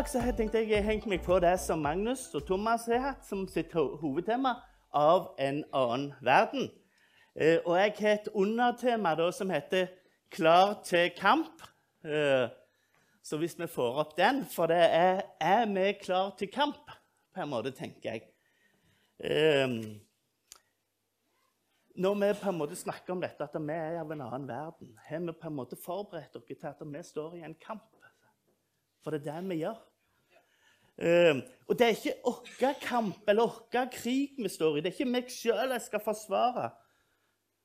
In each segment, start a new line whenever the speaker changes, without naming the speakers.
Dag så har jeg jeg har hengt meg på det som Magnus og Thomas har hatt som sitt hovedtema av en annen verden. Eh, og jeg har et undertema da, som heter 'Klar til kamp'. Eh, så hvis vi får opp den For det er er vi klar til kamp, på en måte, tenker jeg. Eh, når vi på en måte snakker om dette, at vi er av en annen verden, har vi på en måte forberedt dere til at vi står i en kamp. For det er det vi gjør. Uh, og det er ikke vår kamp eller vår krig vi står i. Det er ikke meg sjøl jeg skal forsvare,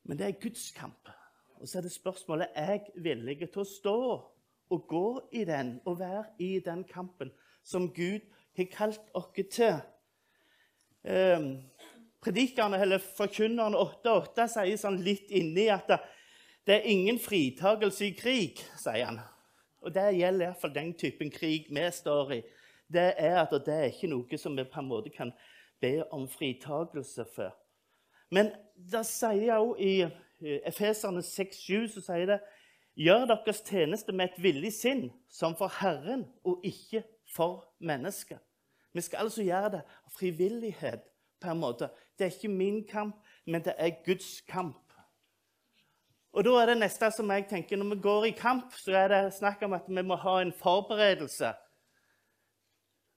men det er Guds kamp. Og så er det spørsmålet er jeg villig til å stå og gå i den og være i den kampen som Gud har kalt oss til. Uh, Predikerne, eller forkynnerne 8.8 sier sånn litt inni at det er ingen fritagelse i krig, sier han. Og det gjelder iallfall den typen krig vi står i. Det er at det er ikke noe som vi på en måte kan be om fritakelse for. Men det sier òg i Efeserne 6,7 så sier det Gjør deres tjeneste med et villig sinn, som for Herren og ikke for mennesker. Vi skal altså gjøre det av frivillighet. på en måte. Det er ikke min kamp, men det er Guds kamp. Og da er det neste som jeg tenker, Når vi går i kamp, så er det snakk om at vi må ha en forberedelse.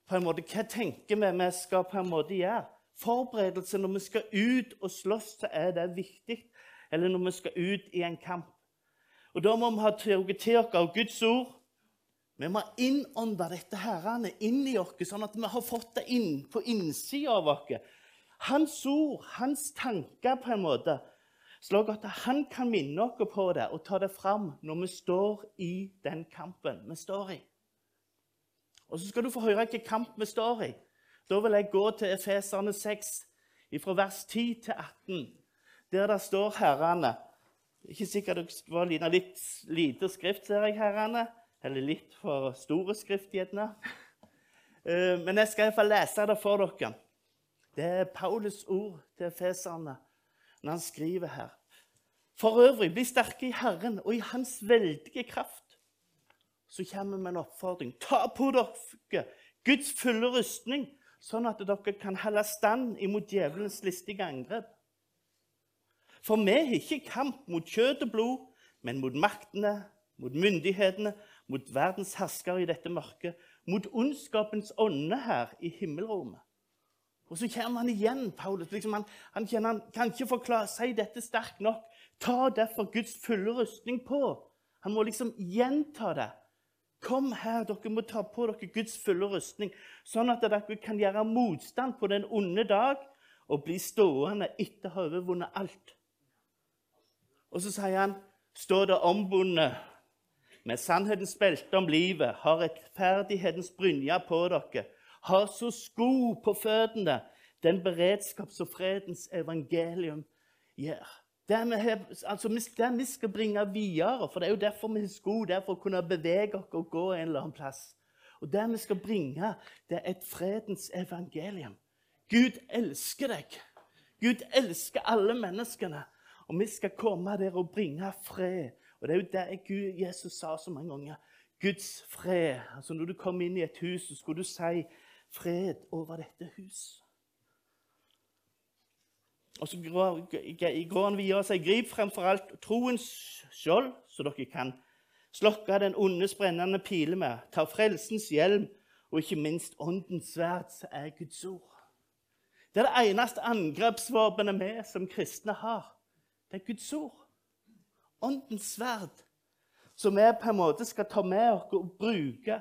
På en måte, Hva tenker vi vi skal på en måte gjøre? Forberedelse når vi skal ut og slåss, så er det viktig. Eller når vi skal ut i en kamp. Og Da må vi ha oss av Guds ord. Vi må innånde dette herrene inn i oss, sånn at vi har fått det inn på innsida av oss. Hans ord, hans tanker, på en måte, slik at han kan minne oss på det og ta det fram når vi står i den kampen vi står i. Og Så skal du få høre hvilken kamp vi står i. Da vil jeg gå til Efeserne 6, fra vers 10 til 18, der det står herrene Ikke sikkert det var litt lite skrift, ser jeg, herrene. Eller litt for store skrift, gjerne. Eh, men jeg skal iallfall lese det for dere. Det er Paulus ord til efeserne når han skriver her. For øvrig, bli sterke i Herren og i Hans veldige kraft. Så kommer vi med en oppfordring. Ta på dere Guds fulle rustning, sånn at dere kan holde stand imot djevelens listige angrep. For vi har ikke kamp mot kjøtt og blod, men mot maktene, mot myndighetene, mot verdens herskere i dette mørket, mot ondskapens ånde her i himmelrommet. Og så kommer han igjen, Paulus. Liksom han, han, han kan ikke forklare, si dette sterkt nok. Ta derfor Guds fulle rustning på. Han må liksom gjenta det. Kom her, dere må ta på dere Guds fulle rustning, sånn at dere kan gjøre motstand på den onde dag og bli stående etter å ha overvunnet alt. Og så sier han, stå det ombundet med sannhetens belte om livet, har rettferdighetens brynje på dere har så sko på føttene, den beredskap som fredens evangelium gjør. Det vi, altså, det vi skal bringe videre, for det er jo derfor vi har sko, det er for å kunne bevege oss og gå en eller annen plass. Og det vi skal bringe, det er et fredens evangelium. Gud elsker deg. Gud elsker alle menneskene. Og vi skal komme der og bringe fred. Og det er jo det Gud, Jesus sa så mange ganger. Guds fred. Altså Når du kom inn i et hus, så skulle du si fred over dette hus. Og så går han videre og sier, grip fremfor alt troens skjold, så dere kan slokke den ondes brennende pile med. Ta frelsens hjelm, og ikke minst åndens sverd, som er Guds ord. Det er det eneste angrepsvåpenet vi som kristne har. Det er Guds ord. Åndens sverd, som vi på en måte skal ta med oss og bruke.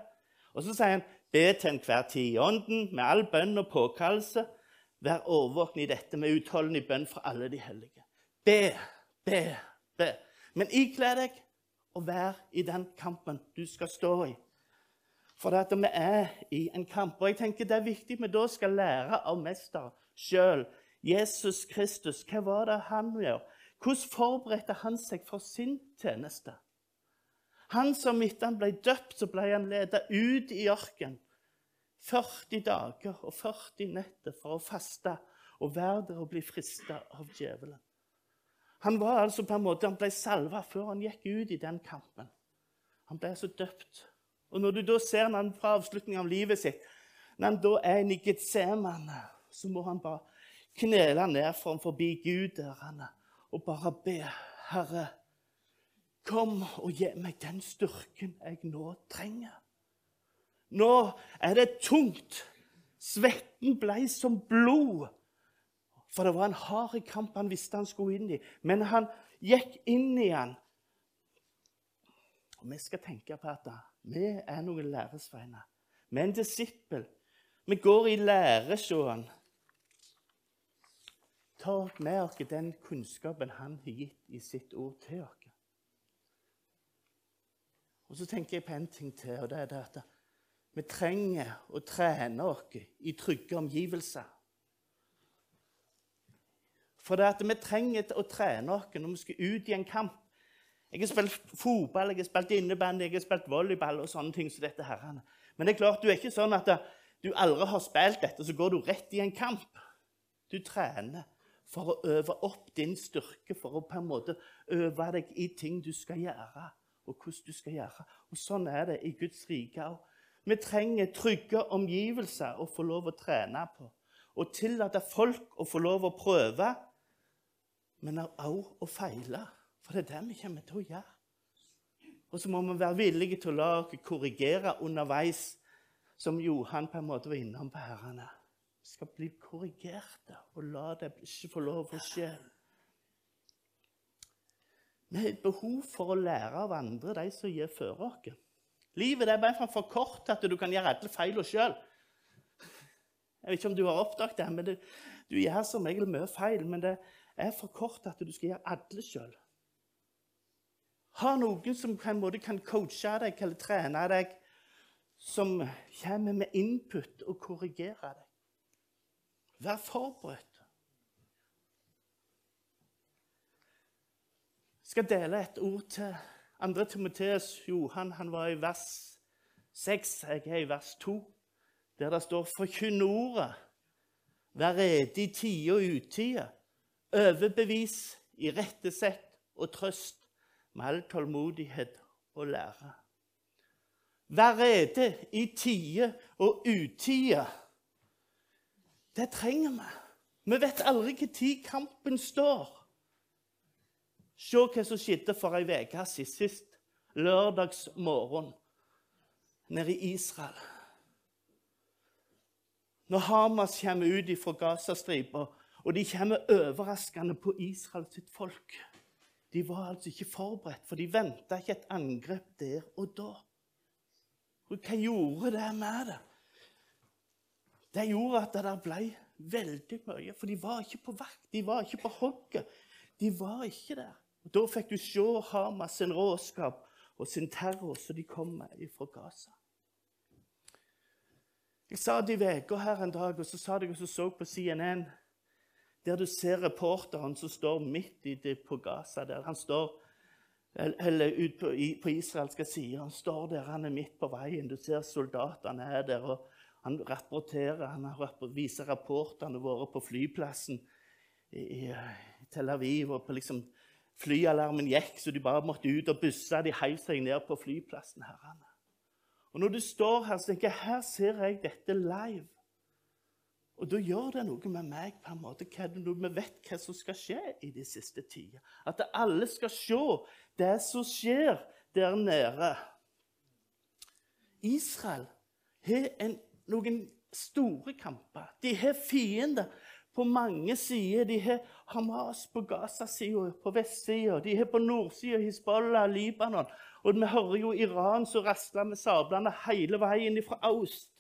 Og så sier han Be til enhver tid i ånden, med all bønn og påkallelse. Vær årvåken i dette med utholden i bønn for alle de hellige. Be, be, be. Men ikle deg og vær i den kampen du skal stå i. For det at vi er i en kamp. Og jeg tenker det er viktig vi da skal lære av mester sjøl. Jesus Kristus, hva var det han gjør? Hvordan forberedte han seg for sin tjeneste? Han som etter han ble døpt, så ble han ledet ut i ørken. 40 dager og 40 netter for å faste og være der og bli frista av djevelen. Han var altså på en måte, han ble salva før han gikk ut i den kampen. Han ble altså døpt Og når du da ser han fra avslutningen av livet sitt, når han da er i Getsemane, så må han bare knele ned framfor Gud der han er, og bare be Herre, kom og gi meg den styrken jeg nå trenger. Nå er det tungt. Svetten ble som blod. For det var en hard kamp han visste han skulle inn i. Men han gikk inn i den. Og Vi skal tenke på at vi er noen læresveiner. Vi er en disippel. Vi går i læresjåen. Ta med oss den kunnskapen han har gitt i sitt ord til oss. Og så tenker jeg på en ting til, og det er det at vi trenger å trene oss i trygge omgivelser. For det at vi trenger å trene oss når vi skal ut i en kamp. Jeg har spilt fotball, jeg har spilt innebandy, jeg har spilt volleyball og sånne ting som dette herrene. Men det er klart, du er ikke sånn at du aldri har spilt dette, så går du rett i en kamp. Du trener for å øve opp din styrke, for å på en måte øve deg i ting du skal gjøre og hvordan du skal gjøre. Og Sånn er det i Guds rike òg. Vi trenger trygge omgivelser å få lov å trene på. Og tillate folk å få lov å prøve, men òg å feile. For det er det vi kommer til å gjøre. Og så må vi være villige til å la oss korrigere underveis, som Johan på en måte var innom på herrene. Vi skal bli korrigerte og la det ikke få lov å skje. Vi har behov for å lære av andre, de som gir før oss. Livet er bare for kort til at du kan gjøre alle feilene sjøl. Jeg vet ikke om du har oppdaget det, men det, du gjør som regel mye feil. Men det er for kort at du skal gjøre alle sjøl. Ha noen som på en måte kan coache deg eller trene deg, som kommer med input og korrigerer deg. Vær forberedt. Jeg skal dele et ord til. Andre Timoteus Johan han var i vers 6, jeg er i vers 2, der det står 'Forkynn ordet'. Vær rede i tide og utide. Overbevis, i rettesett og trøst med all tålmodighet og lære. Vær rede i tide og utide. Det trenger vi. Vi vet aldri når kampen står. Se hva som skjedde for ei uke sist, sist lørdagsmorgen nede i Israel. Når Hamas kommer ut fra Gazastripa, og de kommer overraskende på Israels folk De var altså ikke forberedt, for de venta ikke et angrep der og da. Og hva gjorde det med det? Det gjorde at det ble veldig mye. For de var ikke på vakt, de var ikke på hogget. De var ikke der. Da fikk du se Hamas sin råskap og sin terror som de kom med fra Gaza. Jeg sa det i uka her en dag, og så sa jeg og så på CNN der du ser reporteren som står midt i det på Gaza. der Han står eller ut på, på israelske sider. Han står der, han er midt på veien. Du ser soldatene er der. og Han rapporterer, han viser rapportene våre på flyplassen i, i Tel Aviv. og på liksom Flyalarmen gikk, så de bare måtte ut og busse. De heiv seg ned på flyplassen. herrene. Og Når du står her, så tenker jeg her ser jeg dette live. Og da gjør det noe med meg. på en måte, vi vet hva som skal skje i de siste tider. At alle skal se det som skjer der nede. Israel har en, noen store kamper. De har fiender på mange sider. De har Hamas på Gaza-sida, på vestsida. De har på nordsida Hizbollah, Libanon. Og vi hører jo Iran som rasler med sablene hele veien fra øst.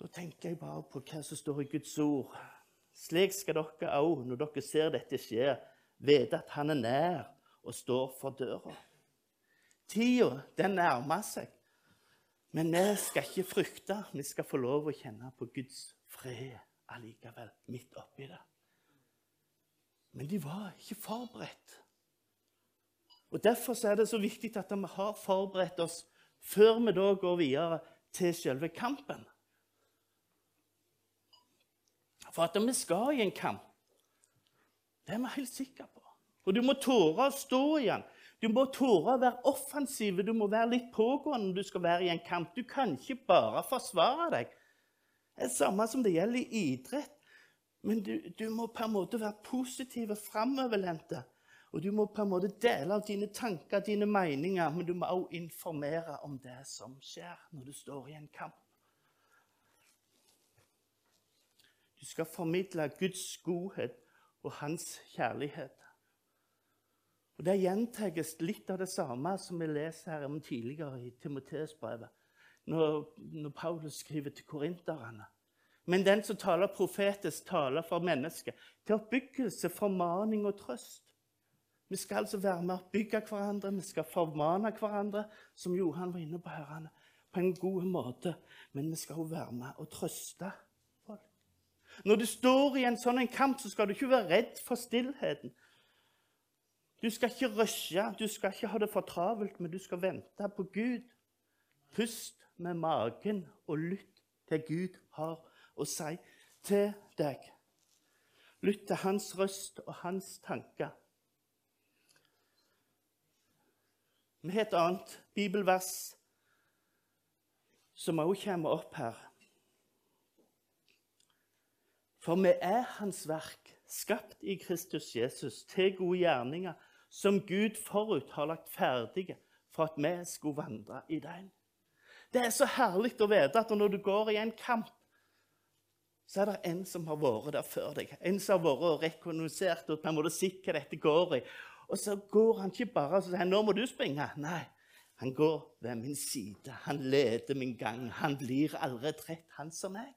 Da tenker jeg bare på hva som står i Guds ord. Slik skal dere òg, når dere ser dette skje, vite at Han er nær og står for døra. Tida, den nærmer seg. Men vi skal ikke frykte. Vi skal få lov å kjenne på Guds fred allikevel, midt oppi det. Men de var ikke forberedt. Og Derfor er det så viktig at vi har forberedt oss før vi da går videre til selve kampen. For at vi skal i en kamp, det er vi helt sikre på. Og du må tåre å stå i den. Du må tåre å være offensiv. Du må være litt pågående når du skal være i en kamp. Du kan ikke bare forsvare deg. Det er det samme som det gjelder i idrett. Men du, du må på en måte være positiv og framoverlente. Og du må på en måte dele av dine tanker, dine meninger, men du må også informere om det som skjer når du står i en kamp. Du skal formidle Guds godhet og hans kjærlighet. Og Det gjentas litt av det samme som vi leser her om tidligere i Timoteus-brevet, når, når, Paulus skriver til korinterne. Men den som taler profetisk, taler for mennesket, til oppbyggelse, formaning og trøst. Vi skal altså være med å bygge hverandre, vi skal formane hverandre, som Johan var inne på herrene, på en god måte. Men vi skal også være med og trøste folk. Når du står i en sånn kamp, så skal du ikke være redd for stillheten. Du skal ikke rushe, du skal ikke ha det for travelt, men du skal vente på Gud. Pust med magen og lytt til Gud har å si til deg. Lytt til hans røst og hans tanker. Vi har et annet bibelvers som også kommer opp her. For vi er Hans verk, skapt i Kristus Jesus, til gode gjerninger, som Gud forut har lagt ferdige for at vi skulle vandre i dem. Det er så herlig å vite at når du går i en kamp, så er det en som har vært der før deg. En som har vært og rekognosert og på en måte sett hva dette går i. Og så går han ikke bare og sier 'Nå må du springe'. Nei, han går ved min side. Han leder min gang. Han blir aldri trett, han som meg.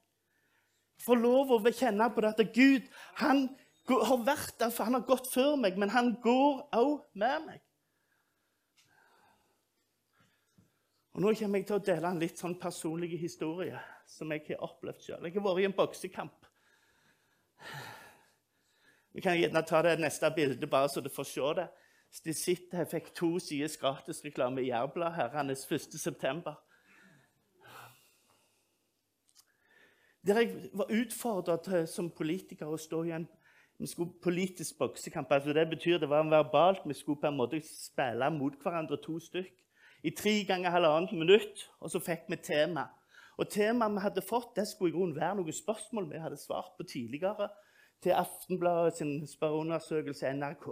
Får lov å kjenne på dette. Gud han har vært der, for han har gått før meg, men han går òg med meg. Og Nå kommer jeg til å dele en litt sånn personlig historie som jeg har opplevd sjøl. Jeg har vært i en boksekamp. Vi kan gjerne ta det neste bildet, bare så du får se det. De sitter her, fikk to sides gratisreklame i Jærbladet herrenes 1.9. Der jeg var utfordra som politiker å stå i en politisk boksekamp. Altså det betyr det var verbalt. Vi skulle på en måte spille mot hverandre to stykk i tre ganger halvannet minutt. Og så fikk vi tema. Og Temaet vi hadde fått, det skulle i grunnen være noen spørsmål vi hadde svart på tidligere til Aftenbladet sin spørreundersøkelse NRK.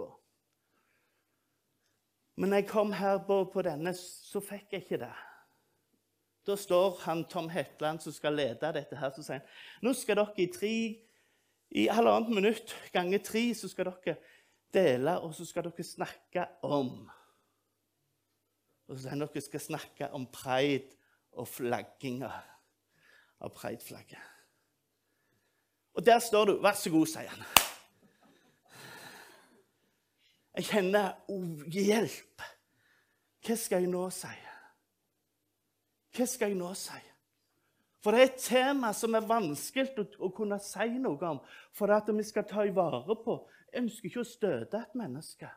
Men når jeg kom her på, på, denne, så fikk jeg ikke det. Da står han Tom Hetland, som skal lede dette, her, så sier han nå skal dere i tre, i halvannet minutt ganger tre så skal dere dele, og så skal dere snakke om Og så dere skal snakke om pride og flagginga av prideflagget. Og der står du. Vær så god, sier han. Jeg kjenner oh, hjelp. Hva skal jeg nå si? Hva skal jeg nå si? For det er et tema som er vanskelig å, å kunne si noe om. For at vi skal ta i vare på Jeg ønsker ikke å støte et menneske.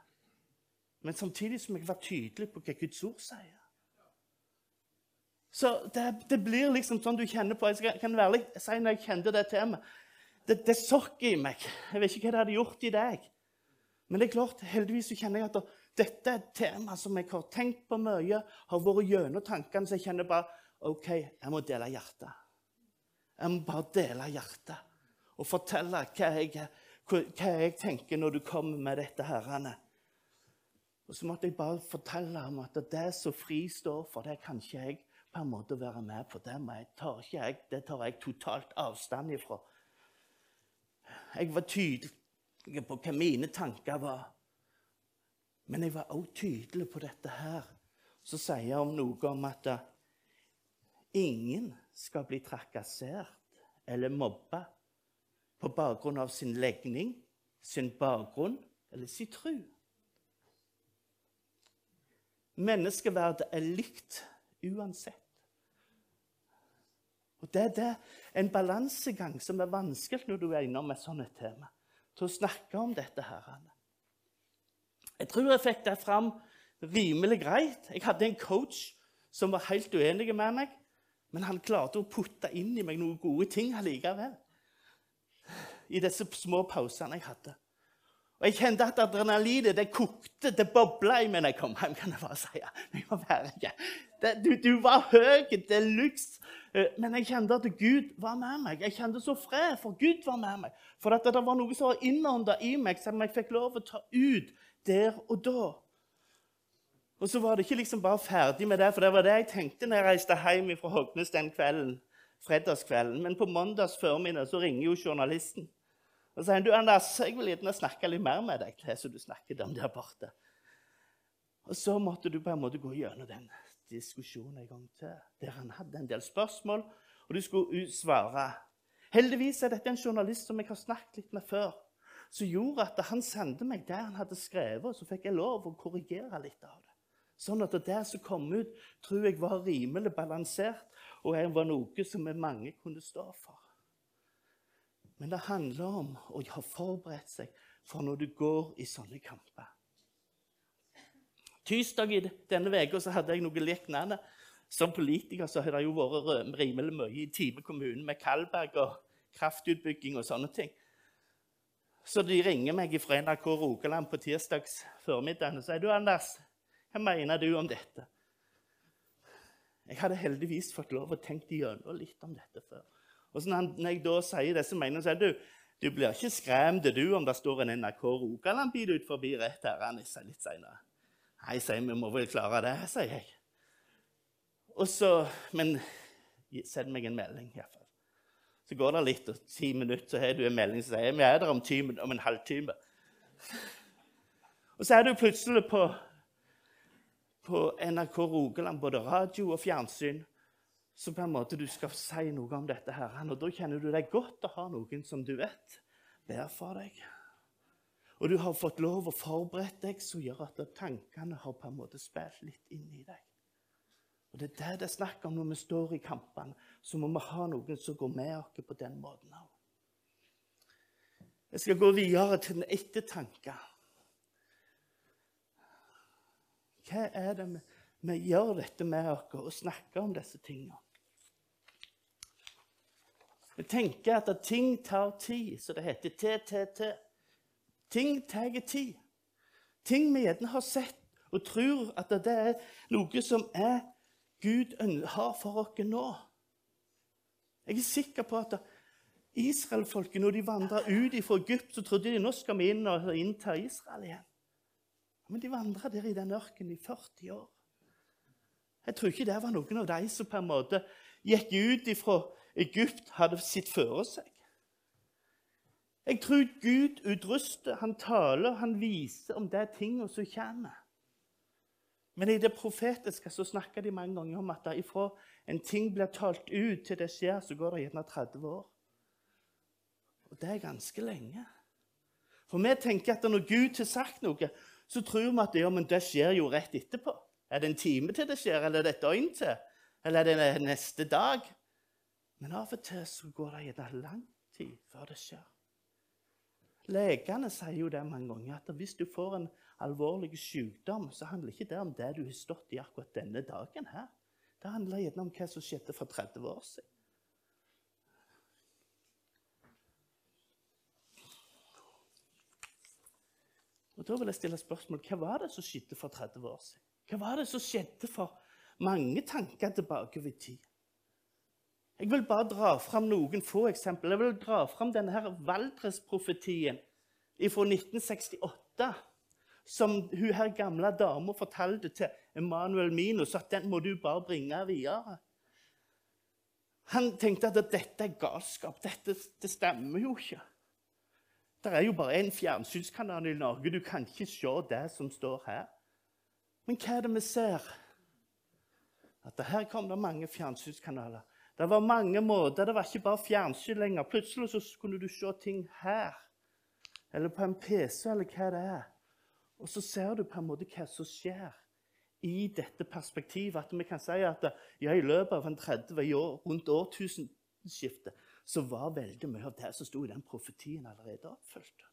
Men samtidig som jeg var tydelig på hva Guds ord sier. Så det, det blir liksom sånn du kjenner på Jeg kan være litt, si når jeg kjente det temaet det, det sokk i meg. Jeg vet ikke hva det hadde gjort i deg. Men det er klart, heldigvis så kjenner jeg at dette er et tema som jeg har tenkt på mye, har vært gjennom tankene, så jeg kjenner bare OK, jeg må dele hjertet. Jeg må bare dele hjertet og fortelle hva jeg, hva jeg tenker når du kommer med dette herrene. Og så måtte jeg bare fortelle ham at det som FRI står for, det kan ikke jeg på en måte være med på. Det, tar ikke jeg, det tar jeg totalt avstand ifra. Jeg var tydelig på hva mine tanker var. Men jeg var også tydelig på dette her. Så sier jeg om noe om at ingen skal bli trakassert eller mobba på bakgrunn av sin legning, sin bakgrunn eller sin tro. Menneskeverdet er likt uansett. Og Det, det er en balansegang som er vanskelig når du er innom et sånt tema. Til å snakke om dette. her. Jeg tror jeg fikk det fram rimelig greit. Jeg hadde en coach som var helt uenig med meg, men han klarte å putte inn i meg noen gode ting allikevel. I disse små pausene jeg hadde. Og jeg kjente at adrenalinet det kokte, det bobla i meg da jeg kom hjem. kan jeg bare si. Jeg var verre. Du, du, var høy det er luks. men jeg kjente at Gud var med meg. Jeg kjente så fred, for Gud var med meg. For at det var noe som var innånda i meg, som jeg fikk lov å ta ut der og da. Og så var det ikke liksom bare ferdig med det, for det var det jeg tenkte når jeg reiste hjem fra Hognes den kvelden, fredagskvelden. Men på mandags formiddag så ringer jo journalisten. Og så sier han, du Anders, jeg vil gjerne snakke litt mer med deg. det som du snakket om der borte. Og så måtte du på en måte gå gjennom den diskusjonen en gang til, der han hadde en del spørsmål, og du skulle svare. Heldigvis er dette en journalist som jeg har snakket litt med før, som gjorde at han sendte meg det han hadde skrevet, og så fikk jeg lov å korrigere litt av det. Sånn at det som kom ut, tror jeg var rimelig balansert, og var noe som mange kunne stå for. Men det handler om å ha forberedt seg for når du går i sånne kamper. Tirsdag i denne uka hadde jeg noe lignende. Som politiker så har det jo vært rimelig mye i Time kommune med Kalberg og kraftutbygging og sånne ting. Så de ringer meg fra NRK Rogaland på tirsdags formiddag og sier du, Anders, hva mener du om dette? Jeg hadde heldigvis fått lov å tenke gjennom litt om dette før. Og når jeg da sier disse meningene, så er du du blir ikke skremt du om det står en NRK Rogaland-bil ut forbi rett her litt senere. Nei, sier vi må vel klare det, sier jeg. Og så, Men send meg en melding, iallfall. Så går det litt, og ti minutter så har du en melding som sier vi er der om, timen, om en halvtime. Og så er du plutselig på, på NRK Rogaland, både radio og fjernsyn så på en måte du skal si noe om dette. her. Og Da kjenner du deg godt å ha noen som du vet ber for deg. Og du har fått lov å forberede deg, som gjør at tankene har på en måte spilt litt inn i deg. Og Det er det det er snakk om når vi står i kampene. Så må vi ha noen som går med oss på den måten òg. Jeg skal gå videre til den ettertanke. Hva er det vi, vi gjør dette med oss og snakker om disse tingene? Vi tenker at ting tar tid, så det heter TTT. Ting tar tid. Ting vi gjerne har sett og tror at det er noe som er Gud har for oss nå. Jeg er sikker på at Israelfolket, når de vandra ut fra Egypt, så trodde de nå skal vi inn og innta Israel igjen. Men de vandra der i den ørkenen i 40 år. Jeg tror ikke det var noen av de som på en måte gikk ut ifra Egypt hadde sitt føre seg. Jeg tror Gud utruster, han taler, han viser om de tingene som kommer. Men i det profetiske så snakker de mange ganger om at ifra en ting blir talt ut til det skjer, så går det gjerne 30 år. Og det er ganske lenge. For vi tenker at når Gud har sagt noe, så tror vi at ja, men det skjer jo rett etterpå. Er det en time til det skjer, eller er det et døgn til? Eller er det neste dag? Men av og til så går det gjerne lang tid før det skjer. Legene sier jo det mange ganger, at hvis du får en alvorlig sykdom, så handler ikke det om det du har stått i akkurat denne dagen her. Det handler gjerne om hva som skjedde for 30 år siden. Og Da vil jeg stille spørsmål hva var det som skjedde for 30 år siden? Hva var det som skjedde for mange tanker tilbake over tid? Jeg vil bare dra fram noen få eksempler. Jeg vil dra fram denne her Valdres-profetien fra 1968, som hun her gamle dama fortalte til Emanuel Minus at den må du bare bringe videre. Han tenkte at dette er galskap. Dette det stemmer jo ikke. Det er jo bare én fjernsynskanal i Norge. Du kan ikke se det som står her. Men hva er det vi ser? At her kom det mange fjernsynskanaler. Det var mange måter. Det var ikke bare fjernsyn lenger. Plutselig så kunne du se ting her, eller på en PC, eller hva det er. Og så ser du på en måte hva som skjer i dette perspektivet. At vi kan si at ja, i løpet av en 30 år, rundt årtusenskiftet så var veldig mye av det som sto i den profetien, allerede oppfylt.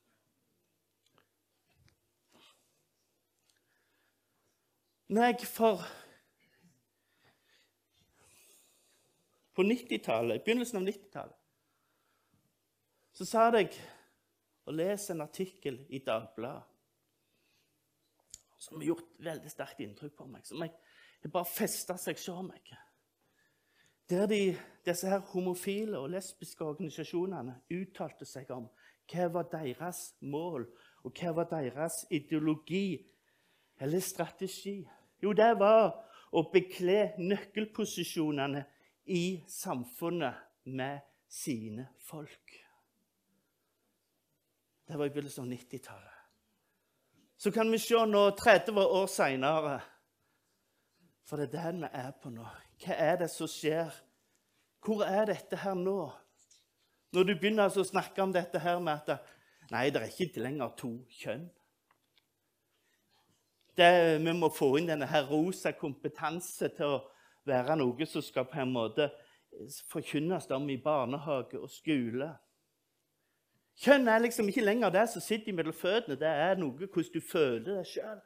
Når jeg for på 90-tallet, begynnelsen av 90-tallet, så sa jeg og leser en artikkel i Dagbladet som har gjort veldig sterkt inntrykk på meg. Som jeg, jeg bare festa seg sjøl meg. Der de, disse her homofile og lesbiske organisasjonene uttalte seg om hva var deres mål, og hva var deres ideologi eller strategi. Jo, det var å bekle nøkkelposisjonene i samfunnet med sine folk. Det var i begynnelsen av 90-tallet. Så kan vi se nå 30 år seinere For det er der vi er på nå. Hva er det som skjer? Hvor er dette her nå? Når du begynner altså å snakke om dette her med at Nei, det er ikke lenger to kjønn. Det, vi må få inn denne her rosa kompetanse til å være noe som skal på en måte forkynnes om i barnehage og skole. Kjønn er liksom ikke lenger det som sitter mellom føttene. Det er noe hvordan du føler deg sjøl.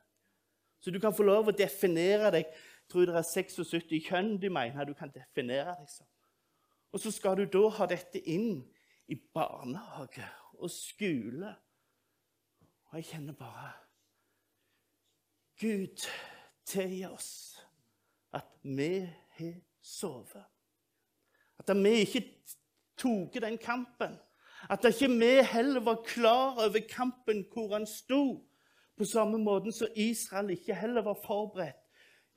Så du kan få lov å definere deg. Jeg tror det er 76 kjønn du mener du kan definere deg som. Og så skal du da ha dette inn i barnehage og skole. Og jeg kjenner bare Gud, tilgi oss at vi har sovet. At vi ikke tok den kampen. At ikke vi heller var klar over kampen hvor han sto. På samme måte som Israel ikke heller var forberedt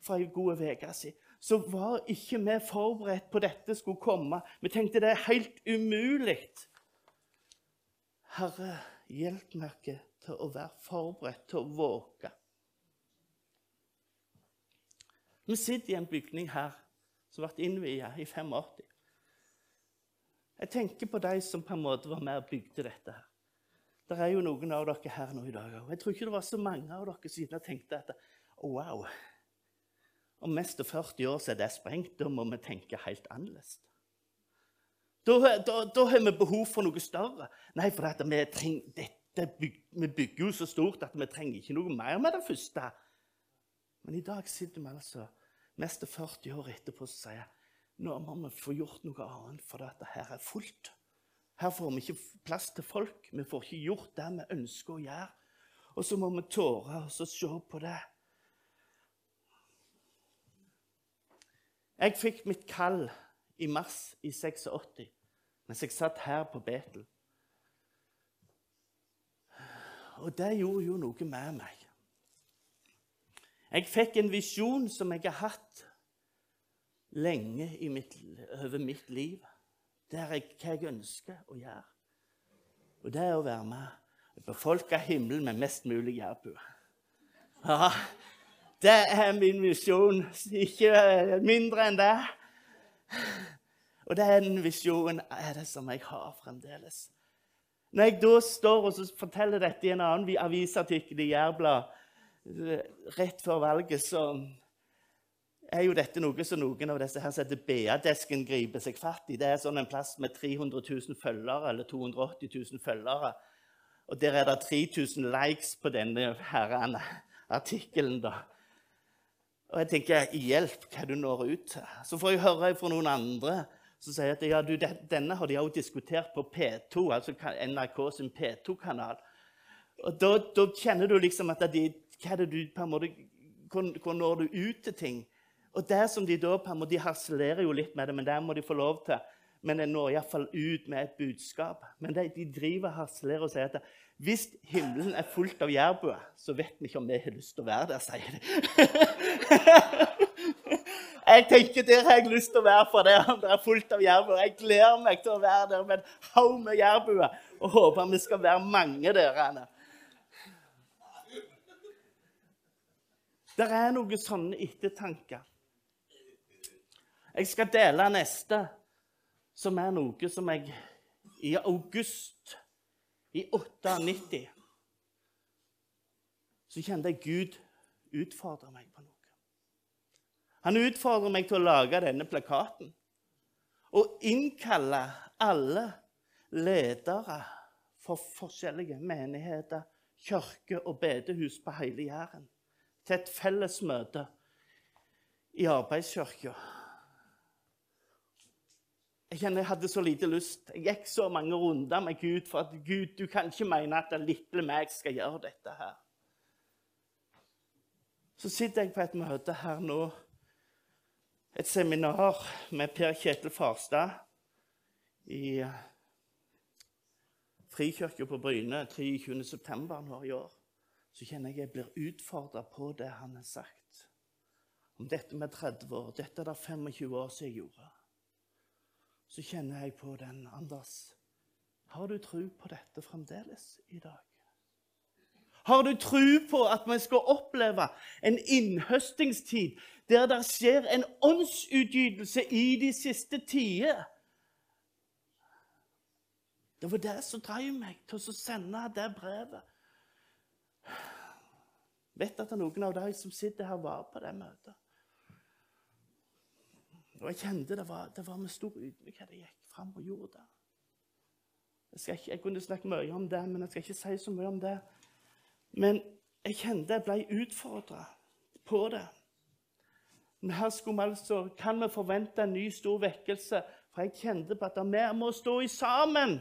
for ei god uke siden. Så var ikke vi forberedt på dette skulle komme. Vi tenkte det er helt umulig. Herre, hjelp meg til å være forberedt, til å våge. Vi sitter i en bygning her som ble innviet i 85. Jeg tenker på de som på en måte var med og bygde dette. her. Det er jo noen av dere her nå i dag òg. Jeg tror ikke det var så mange av dere siden jeg tenkte at oh, wow, om mest 40 år så er det sprengt. Da må vi tenke helt annerledes. Da, da, da, har vi behov for noe større. Nei, for vi, treng, dette byg, vi bygger jo så stort at vi trenger ikke noe mer med det første. Men i dag sitter vi altså mest 40 år etterpå så sier jeg nå må vi få gjort noe annet, for dette her er fullt. Her får vi ikke plass til folk. Vi får ikke gjort det vi ønsker å gjøre. Og så må vi tåre å se på det. Jeg fikk mitt kall i mars i 86 mens jeg satt her på Betel. Og det gjorde jo noe med meg. Jeg fikk en visjon som jeg har hatt lenge mitt, over mitt liv. Det er hva jeg ønsker å gjøre. Og det er å være med og befolke himmelen med mest mulig jærbu. Ja, det er min visjon. Ikke mindre enn det. Og den visjonen er det som jeg har fremdeles. Når jeg da står og forteller dette i en annen avisartikkel i Jærbladet rett før valget, så er jo dette noe som noen av disse her som heter BA-desken griper seg fatt i. Det er sånn en plass med 300 000 følgere, eller 280 000 følgere. Og der er det 3000 likes på denne herren, artikkelen. da. Og jeg tenker hjelp hva du når ut til. Så får jeg høre fra noen andre som sier at ja, du, denne har de også diskutert på P2, altså NRK sin P2-kanal. Og da, da, kjenner du liksom at de, hva er det du på en måte, Hvor når du ut til ting? Og det som De da på en måte, de harselerer jo litt med det, men det må de få lov til. Men jeg når iallfall ut med et budskap. Men de, de driver harselerer og sier at hvis himmelen er fullt av jærbuer, så vet vi ikke om vi har lyst til å være der, sier de. jeg tenker der har jeg lyst til å være for det, det er fullt av jærbuer. Jeg gleder meg til å være der med en haug med jærbuer og håper vi skal være mange der. Anne. Det er noen sånne ettertanker. Jeg skal dele neste, som er noe som jeg i august i 98 Så kjente jeg Gud utfordre meg på noe. Han utfordrer meg til å lage denne plakaten og innkalle alle ledere for forskjellige menigheter, kirker og bedehus på hele Jæren til et felles møte i arbeidskirka Jeg kjenner jeg hadde så lite lyst. Jeg gikk så mange runder med Gud for at Gud, du kan ikke mene at den lille meg skal gjøre dette her. Så sitter jeg på et møte her nå, et seminar med Per Kjetil Farstad i Frikirka på Bryne 23.9. nå i år. Så kjenner jeg jeg blir utfordra på det han har sagt. Om dette med 30 år. Dette er det 25 år siden jeg gjorde så kjenner jeg på den, Anders. Har du tro på dette fremdeles i dag? Har du tro på at vi skal oppleve en innhøstingstid der det skjer en åndsutgytelse i de siste tider? Det var det som drev meg til å sende det brevet. Vet at noen av de som sitter her, var på det møtet. Og jeg kjente det var, det var med stor ydmykhet jeg gikk fram og gjorde det. Jeg, ikke, jeg, kunne snakke mye om det, men jeg skal ikke si så mye om det. Men jeg kjente jeg ble utfordra på det. Men her skulle vi altså, kan vi forvente en ny stor vekkelse, for jeg kjente på at vi må stå i sammen.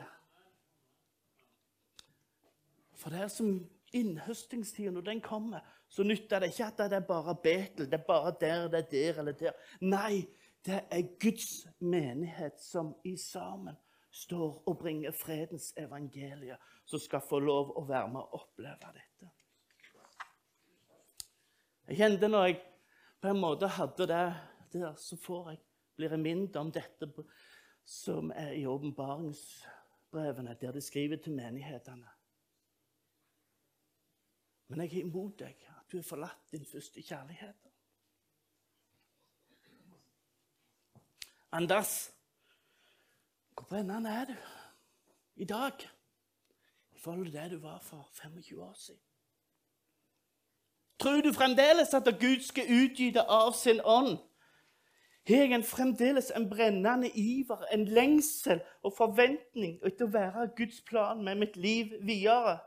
For det er som innhøstingstida, når den kommer, så nytter det ikke at det er bare Betel, det er bare der, det er der eller der. Nei, det er Guds menighet som i sammen står og bringer fredens evangelie, som skal få lov å være med og oppleve dette. Jeg kjente når jeg på en måte hadde det der, så får jeg, blir jeg minnet om dette som er i åpenbaringsbrevene, der de skriver til menighetene. Men jeg er imot deg, at du har forlatt din første kjærlighet. Anders, hvor brennende er du i dag i forhold til det du var for 25 år siden? Tror du fremdeles at Gud skal utgyte av sin ånd? Har jeg fremdeles en brennende iver, en lengsel og forventning etter å være Guds plan med mitt liv videre?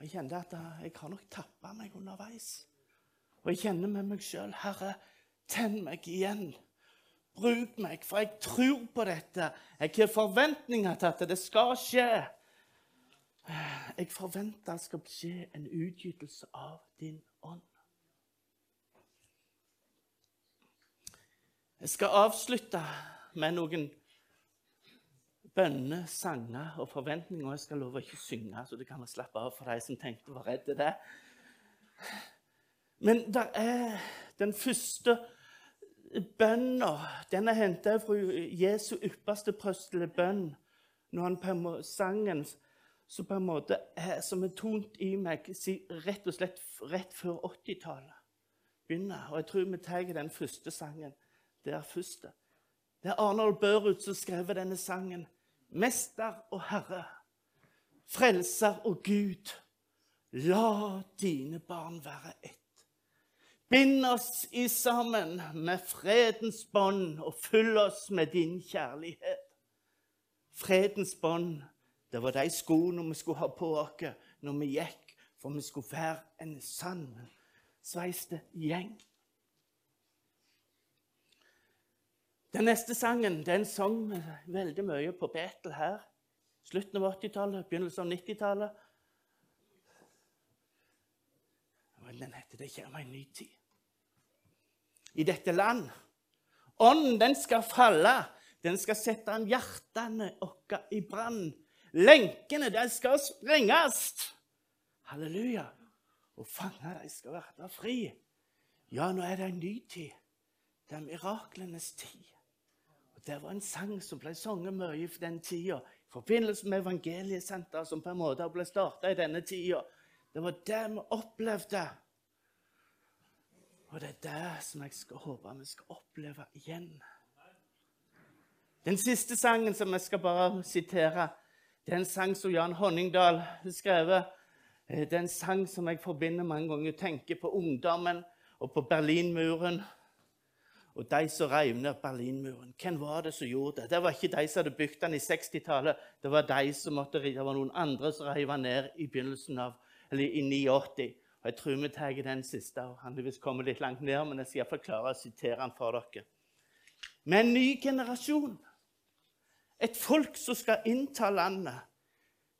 Jeg kjente at jeg har nok tappa meg underveis. Og jeg kjenner med meg sjøl Herre, Tenn meg igjen. Bruk meg, for jeg tror på dette. Jeg har forventninger til at det skal skje. Jeg forventer det skal skje en utgytelse av din ånd. Jeg skal avslutte med noen bønner, sanger og forventninger. Jeg skal love å ikke synge, så du kan slappe av for de som tenkte å være redde det. Men der er den første Bønna den er henta fra Jesu ypperste bønn. Når han på sangen som på en måte er, som er tont i meg rett og slett rett før 80-tallet begynner. Og jeg tror vi tar den første sangen der først. Det er Arnold Børud som skrev denne sangen. Mester og Herre, Frelser og Gud, la dine barn være ett. Bind oss i sammen med fredens bånd og fyll oss med din kjærlighet. Fredens bånd, det var de skoene vi skulle ha på oss når vi gikk, for vi skulle være en sann sveiste gjeng. Den neste sangen den sang vi veldig mye på Betel her. Slutten av 80-tallet, begynnelsen av 90-tallet. Den heter 'Det kommer en ny tid' i dette land. Ånden, den skal falle. Den skal sette hjertene våre i brann. Lenkene, de skal sprenges. Halleluja. Og fanger, de skal være fri. Ja, nå er det en ny tid. Det er miraklenes tid. Det var en sang som ble sunget mye for den tida. I forbindelse med evangeliesenteret som på en måte ble starta i denne tida. Det var det vi opplevde. Og det er det som jeg skal håpe vi skal oppleve igjen. Den siste sangen som jeg skal bare sitere, det er en sang som Jan Honningdal har skrevet. Eh, det er en sang som jeg forbinder mange ganger. Tenker på ungdommen og på Berlinmuren. Og de som rev ned Berlinmuren. Hvem var det som gjorde det? Det var ikke de som hadde bygd den i 60-tallet. Det var de som måtte, det var noen andre som rev ned i begynnelsen av, eller i 89. Og Jeg tror vi tar den siste. og Han vil kommet litt langt ned, men jeg skal iallfall klare å sitere den for dere. med en ny generasjon. Et folk som skal innta landet.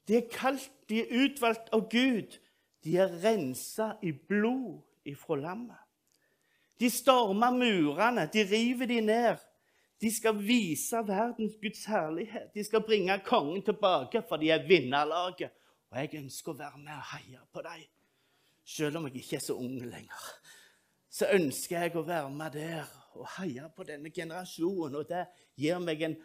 De er kalt, de er utvalgt av Gud. De er rensa i blod ifra lammet. De stormer murene, de river de ned. De skal vise verden Guds herlighet. De skal bringe kongen tilbake, for de er vinnerlaget. Og jeg ønsker å være med og heie på dem. Selv om jeg ikke er så ung lenger, så ønsker jeg å være med der og heie på denne generasjonen. Og det gir meg en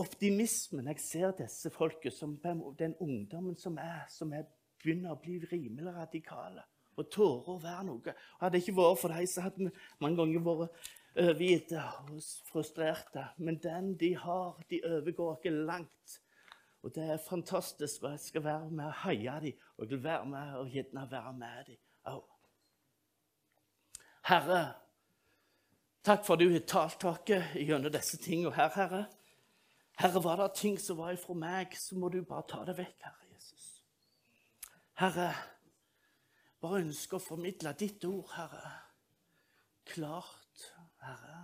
optimisme når jeg ser disse folket, som den ungdommen som er, som er begynner å bli rimelig radikale og tårer være noe. Hadde det ikke vært for dem, så hadde vi mange ganger vært overgitte og frustrerte. Men den de har, de overgår oss langt. Og det er fantastisk. Og jeg skal være med og heie dem. Og jeg vil være med og gjerne være med dem òg. Herre, takk for at du har talt oss gjennom disse tingene her, Herre. Herre, var det ting som var ifra meg, så må du bare ta det vekk, Herre Jesus. Herre, bare ønsker å formidle ditt ord, Herre. Klart, Herre.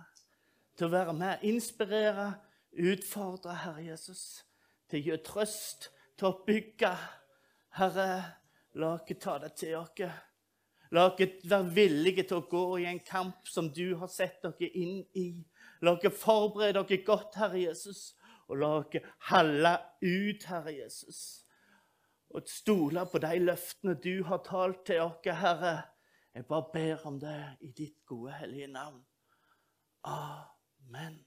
Til å være med, inspirere, utfordre, Herre Jesus. Til å gi trøst, til å bygge. Herre, la oss ta det til oss. La oss være villige til å gå i en kamp som du har sett dere inn i. La oss forberede dere godt, Herre Jesus, og la oss holde ut, Herre Jesus og stole på de løftene du har talt til oss, Herre. Jeg bare ber om det i ditt gode, hellige navn. Amen.